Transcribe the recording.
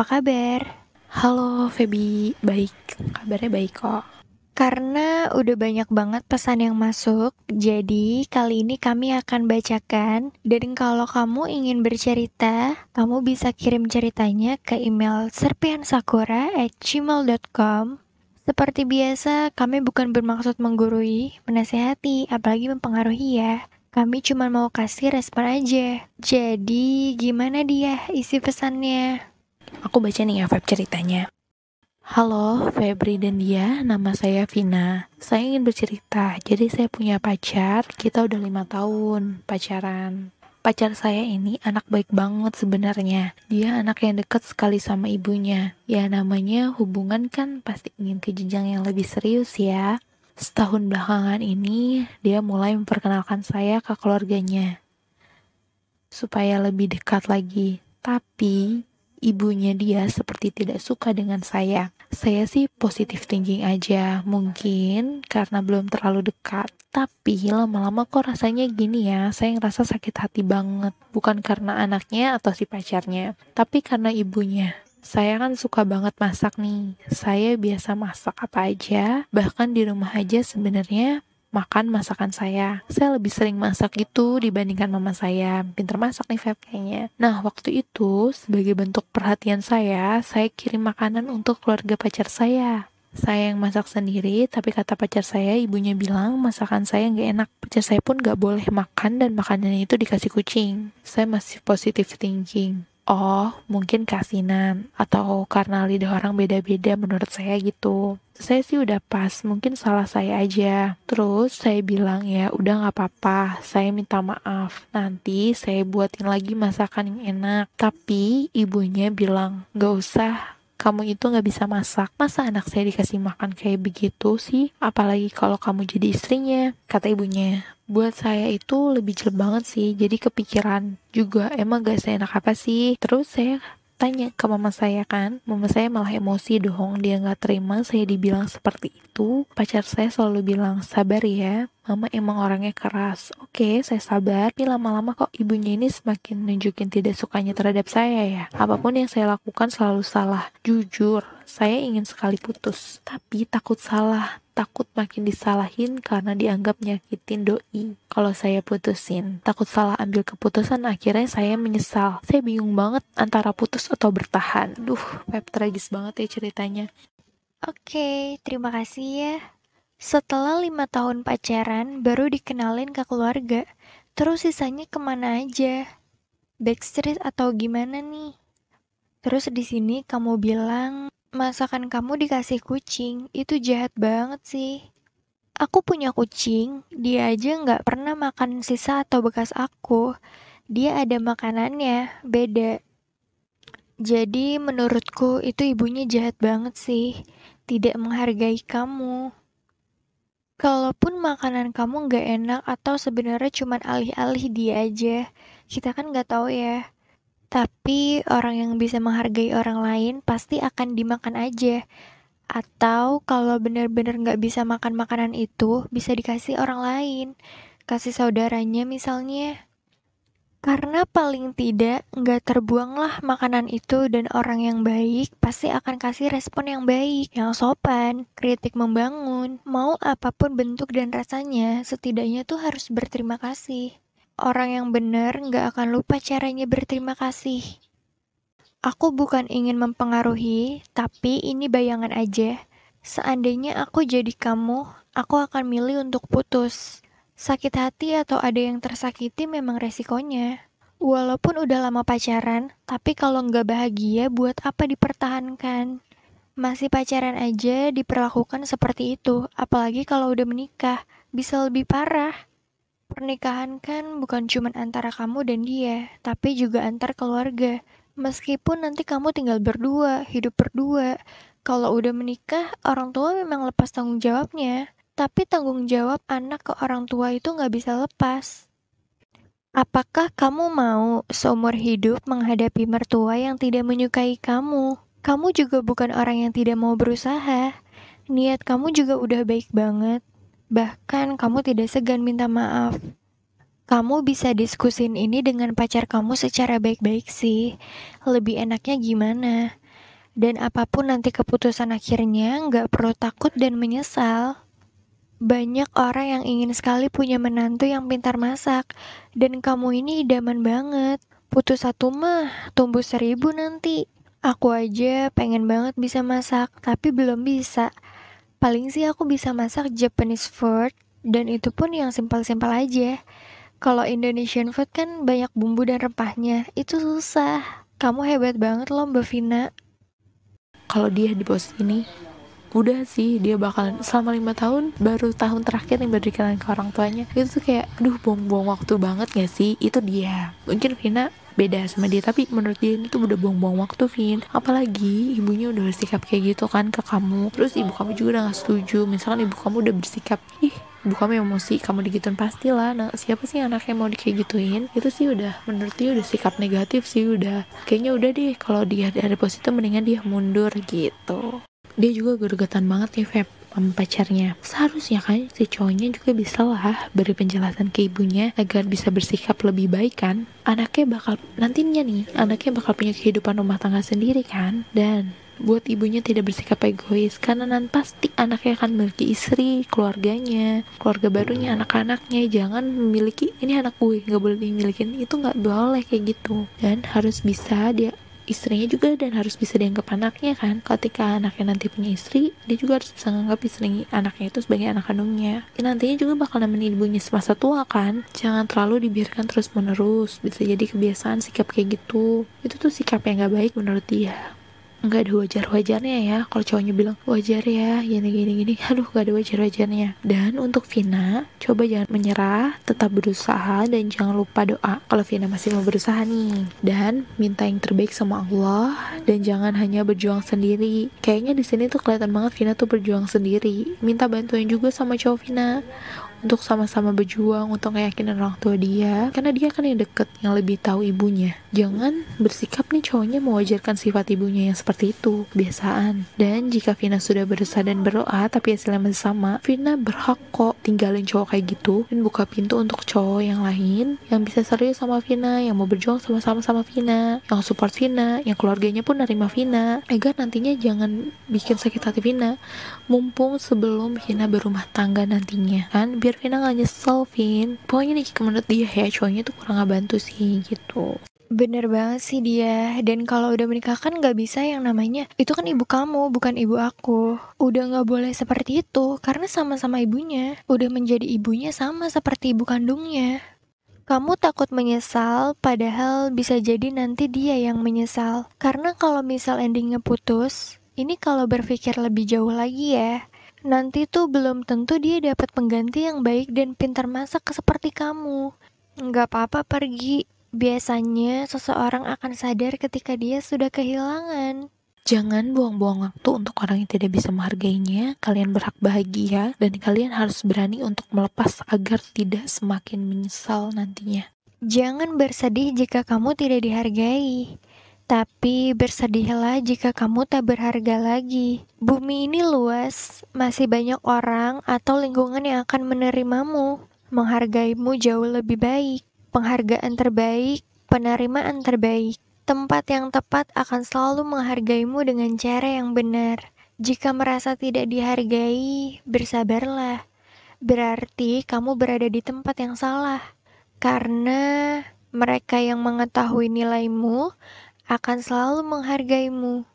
apa kabar? Halo Feby, baik. Kabarnya baik kok. Karena udah banyak banget pesan yang masuk, jadi kali ini kami akan bacakan. Dan kalau kamu ingin bercerita, kamu bisa kirim ceritanya ke email serpiansakura@gmail.com. Seperti biasa, kami bukan bermaksud menggurui, menasehati, apalagi mempengaruhi ya. Kami cuma mau kasih respon aja. Jadi, gimana dia isi pesannya? Aku baca nih ya Feb ceritanya. Halo, Febri dan dia, nama saya Vina. Saya ingin bercerita, jadi saya punya pacar, kita udah lima tahun pacaran. Pacar saya ini anak baik banget sebenarnya. Dia anak yang deket sekali sama ibunya. Ya namanya hubungan kan pasti ingin ke jenjang yang lebih serius ya. Setahun belakangan ini, dia mulai memperkenalkan saya ke keluarganya. Supaya lebih dekat lagi. Tapi, ibunya dia seperti tidak suka dengan saya. Saya sih positif thinking aja, mungkin karena belum terlalu dekat. Tapi lama-lama kok rasanya gini ya, saya ngerasa sakit hati banget. Bukan karena anaknya atau si pacarnya, tapi karena ibunya. Saya kan suka banget masak nih. Saya biasa masak apa aja, bahkan di rumah aja sebenarnya makan masakan saya. Saya lebih sering masak itu dibandingkan mama saya. Pinter masak nih Feb kayaknya. Nah, waktu itu sebagai bentuk perhatian saya, saya kirim makanan untuk keluarga pacar saya. Saya yang masak sendiri, tapi kata pacar saya, ibunya bilang masakan saya nggak enak. Pacar saya pun nggak boleh makan dan makanannya itu dikasih kucing. Saya masih positive thinking oh mungkin kasinan atau karena lidah orang beda-beda menurut saya gitu. Saya sih udah pas mungkin salah saya aja. Terus saya bilang ya udah nggak apa-apa saya minta maaf. Nanti saya buatin lagi masakan yang enak. Tapi ibunya bilang nggak usah kamu itu nggak bisa masak. Masa anak saya dikasih makan kayak begitu sih? Apalagi kalau kamu jadi istrinya, kata ibunya. Buat saya itu lebih jelek banget sih, jadi kepikiran juga emang gak seenak apa sih. Terus saya tanya ke mama saya kan mama saya malah emosi dong dia nggak terima saya dibilang seperti itu. Pacar saya selalu bilang sabar ya mama emang orangnya keras. Oke saya sabar tapi lama-lama kok ibunya ini semakin nunjukin tidak sukanya terhadap saya ya. Apa pun yang saya lakukan selalu salah jujur saya ingin sekali putus tapi takut salah takut makin disalahin karena dianggap nyakitin doi. Kalau saya putusin, takut salah ambil keputusan akhirnya saya menyesal. Saya bingung banget antara putus atau bertahan. Duh, Pep tragis banget ya ceritanya. Oke, terima kasih ya. Setelah lima tahun pacaran, baru dikenalin ke keluarga. Terus sisanya ke mana aja? Backstreet atau gimana nih? Terus di sini kamu bilang Masakan kamu dikasih kucing, itu jahat banget sih. Aku punya kucing, dia aja nggak pernah makan sisa atau bekas aku. Dia ada makanannya, beda. Jadi menurutku itu ibunya jahat banget sih, tidak menghargai kamu. Kalaupun makanan kamu nggak enak atau sebenarnya cuma alih-alih dia aja, kita kan nggak tahu ya. Tapi orang yang bisa menghargai orang lain pasti akan dimakan aja. Atau kalau benar-benar nggak bisa makan makanan itu, bisa dikasih orang lain. Kasih saudaranya misalnya. Karena paling tidak nggak terbuanglah makanan itu dan orang yang baik pasti akan kasih respon yang baik, yang sopan, kritik membangun. Mau apa pun bentuk dan rasanya, setidaknya tuh harus berterima kasih. Orang yang benar nggak akan lupa caranya berterima kasih. Aku bukan ingin mempengaruhi, tapi ini bayangan aja. Seandainya aku jadi kamu, aku akan milih untuk putus. Sakit hati atau ada yang tersakiti memang resikonya. Walaupun udah lama pacaran, tapi kalau nggak bahagia buat apa dipertahankan? Masih pacaran aja diperlakukan seperti itu, apalagi kalau udah menikah, bisa lebih parah. Pernikahan kan bukan cuma antara kamu dan dia, tapi juga antar keluarga. Meskipun nanti kamu tinggal berdua, hidup berdua. Kalau udah menikah, orang tua memang lepas tanggung jawabnya. Tapi tanggung jawab anak ke orang tua itu nggak bisa lepas. Apakah kamu mau seumur hidup menghadapi mertua yang tidak menyukai kamu? Kamu juga bukan orang yang tidak mau berusaha. Niat kamu juga udah baik banget. Bahkan kamu tidak segan minta maaf. Kamu bisa diskusin ini dengan pacar kamu secara baik-baik sih. Lebih enaknya gimana? Dan apa pun nanti keputusan akhirnya, nggak perlu takut dan menyesal. Banyak orang yang ingin sekali punya menantu yang pintar masak, dan kamu ini idaman banget. Putus satu mah, tumbuh seribu nanti. Aku aja pengen banget bisa masak, tapi belum bisa. Paling sih aku bisa masak Japanese food, dan itu pun yang simpel-simpel aja. Kalau Indonesian food kan banyak bumbu dan rempahnya, itu susah. Kamu hebat banget loh Mbak Vina. Kalau dia di posisi ini udah sih dia bakalan selama lima tahun baru tahun terakhir yang berdekatan ke orang tuanya. Itu tuh kayak aduh buang-buang waktu banget gak sih? Itu dia. Mungkin Vina beda sama dia. Tapi menurut dia itu udah buang-buang waktu Vin. Apalagi ibunya udah bersikap kayak gitu kan ke kamu. Terus ibu kamu juga udah gak setuju. Misalkan ibu kamu udah bersikap ih ibu kamu emosi kamu digituin pastilah nah siapa sih anak yang mau kayak gituin? Itu sih udah menurut dia udah sikap negatif sih udah. Kayaknya udah deh kalau dia dari posisi mendingan dia mundur gitu. Dia juga gergetan banget nih Feb sama pacarnya. Seharusnya kan si cowoknya juga bisa lah beri penjelasan ke ibunya agar bisa bersikap lebih baik kan. Anaknya bakal nantinya nih anaknya bakal punya kehidupan rumah tangga sendiri kan. Dan buat ibunya tidak bersikap egois karena nanti pasti anaknya akan memiliki istri, keluarganya, keluarga barunya, anak-anaknya. Jangan memiliki ini anak gue nggak boleh dimiliki itu nggak boleh kayak gitu. Dan harus bisa dia istrinya juga dan harus bisa dianggap anaknya kan. Ketika anaknya nanti punya istri dia juga harus bisa menganggap istri anaknya itu sebagai anak kandungnya. Dan nantinya juga bakal nemenin ibunya semasa tua kan. Jangan terlalu dibiarkan terus menerus bisa jadi kebiasaan sikap kayak gitu. Itu tuh sikap yang gak baik menurut dia nggak ada wajar-wajarnya ya kalau cowoknya bilang wajar ya gini gini gini. Aduh nggak ada wajar-wajarnya. Dan untuk Vina coba jangan menyerah tetap berusaha dan jangan lupa doa kalau Vina masih mau berusaha nih. Dan minta yang terbaik sama Allah dan jangan hanya berjuang sendiri. Kayaknya di sini tuh kelihatan banget Vina tuh berjuang sendiri. Minta bantuan juga sama cowok Vina untuk sama-sama berjuang untuk meyakinkan orang tua dia. Karena dia kan yang deket yang lebih tahu ibunya. Jangan bersikap nih cowoknya mewajarkan sifat ibunya yang seperti itu. Kebiasaan. Dan jika Vina sudah berusaha dan berdoa tapi hasilnya masih sama Vina berhak kok tinggalin cowok kayak gitu. Dan buka pintu untuk cowok yang lain yang bisa serius sama Vina yang mau berjuang sama-sama sama Vina yang support Vina yang keluarganya pun nerima Vina. Agar nantinya jangan bikin sakit hati Vina. Mumpung sebelum Vina berumah tangga nantinya. Kan biar biar Vina gak nyesel Vin. Pokoknya nih menurut dia ya cowoknya tuh kurang bantu sih gitu. Bener banget sih dia. Dan kalau udah menikah kan gak bisa yang namanya Itu kan ibu kamu bukan ibu aku. Udah gak boleh seperti itu Karena sama-sama ibunya. Udah menjadi ibunya sama seperti ibu kandungnya. Kamu takut menyesal, padahal bisa jadi nanti dia yang menyesal. Karena kalau misal endingnya putus, ini kalau berpikir lebih jauh lagi ya, nanti tuh belum tentu dia dapat pengganti yang baik dan pintar masak seperti kamu. Nggak apa-apa pergi. Biasanya seseorang akan sadar ketika dia sudah kehilangan. Jangan buang-buang waktu untuk orang yang tidak bisa menghargainya. Kalian berhak bahagia dan kalian harus berani untuk melepas agar tidak semakin menyesal nantinya. Jangan bersedih jika kamu tidak dihargai. Tapi bersedihlah jika kamu tak berharga lagi. Bumi ini luas, masih banyak orang atau lingkungan yang akan menerimamu, menghargaimu jauh lebih baik. Penghargaan terbaik, penerimaan terbaik. Tempat yang tepat akan selalu menghargaimu dengan cara yang benar. Jika merasa tidak dihargai, bersabarlah. Berarti kamu berada di tempat yang salah. Karena mereka yang mengetahui nilaimu akan selalu menghargaimu.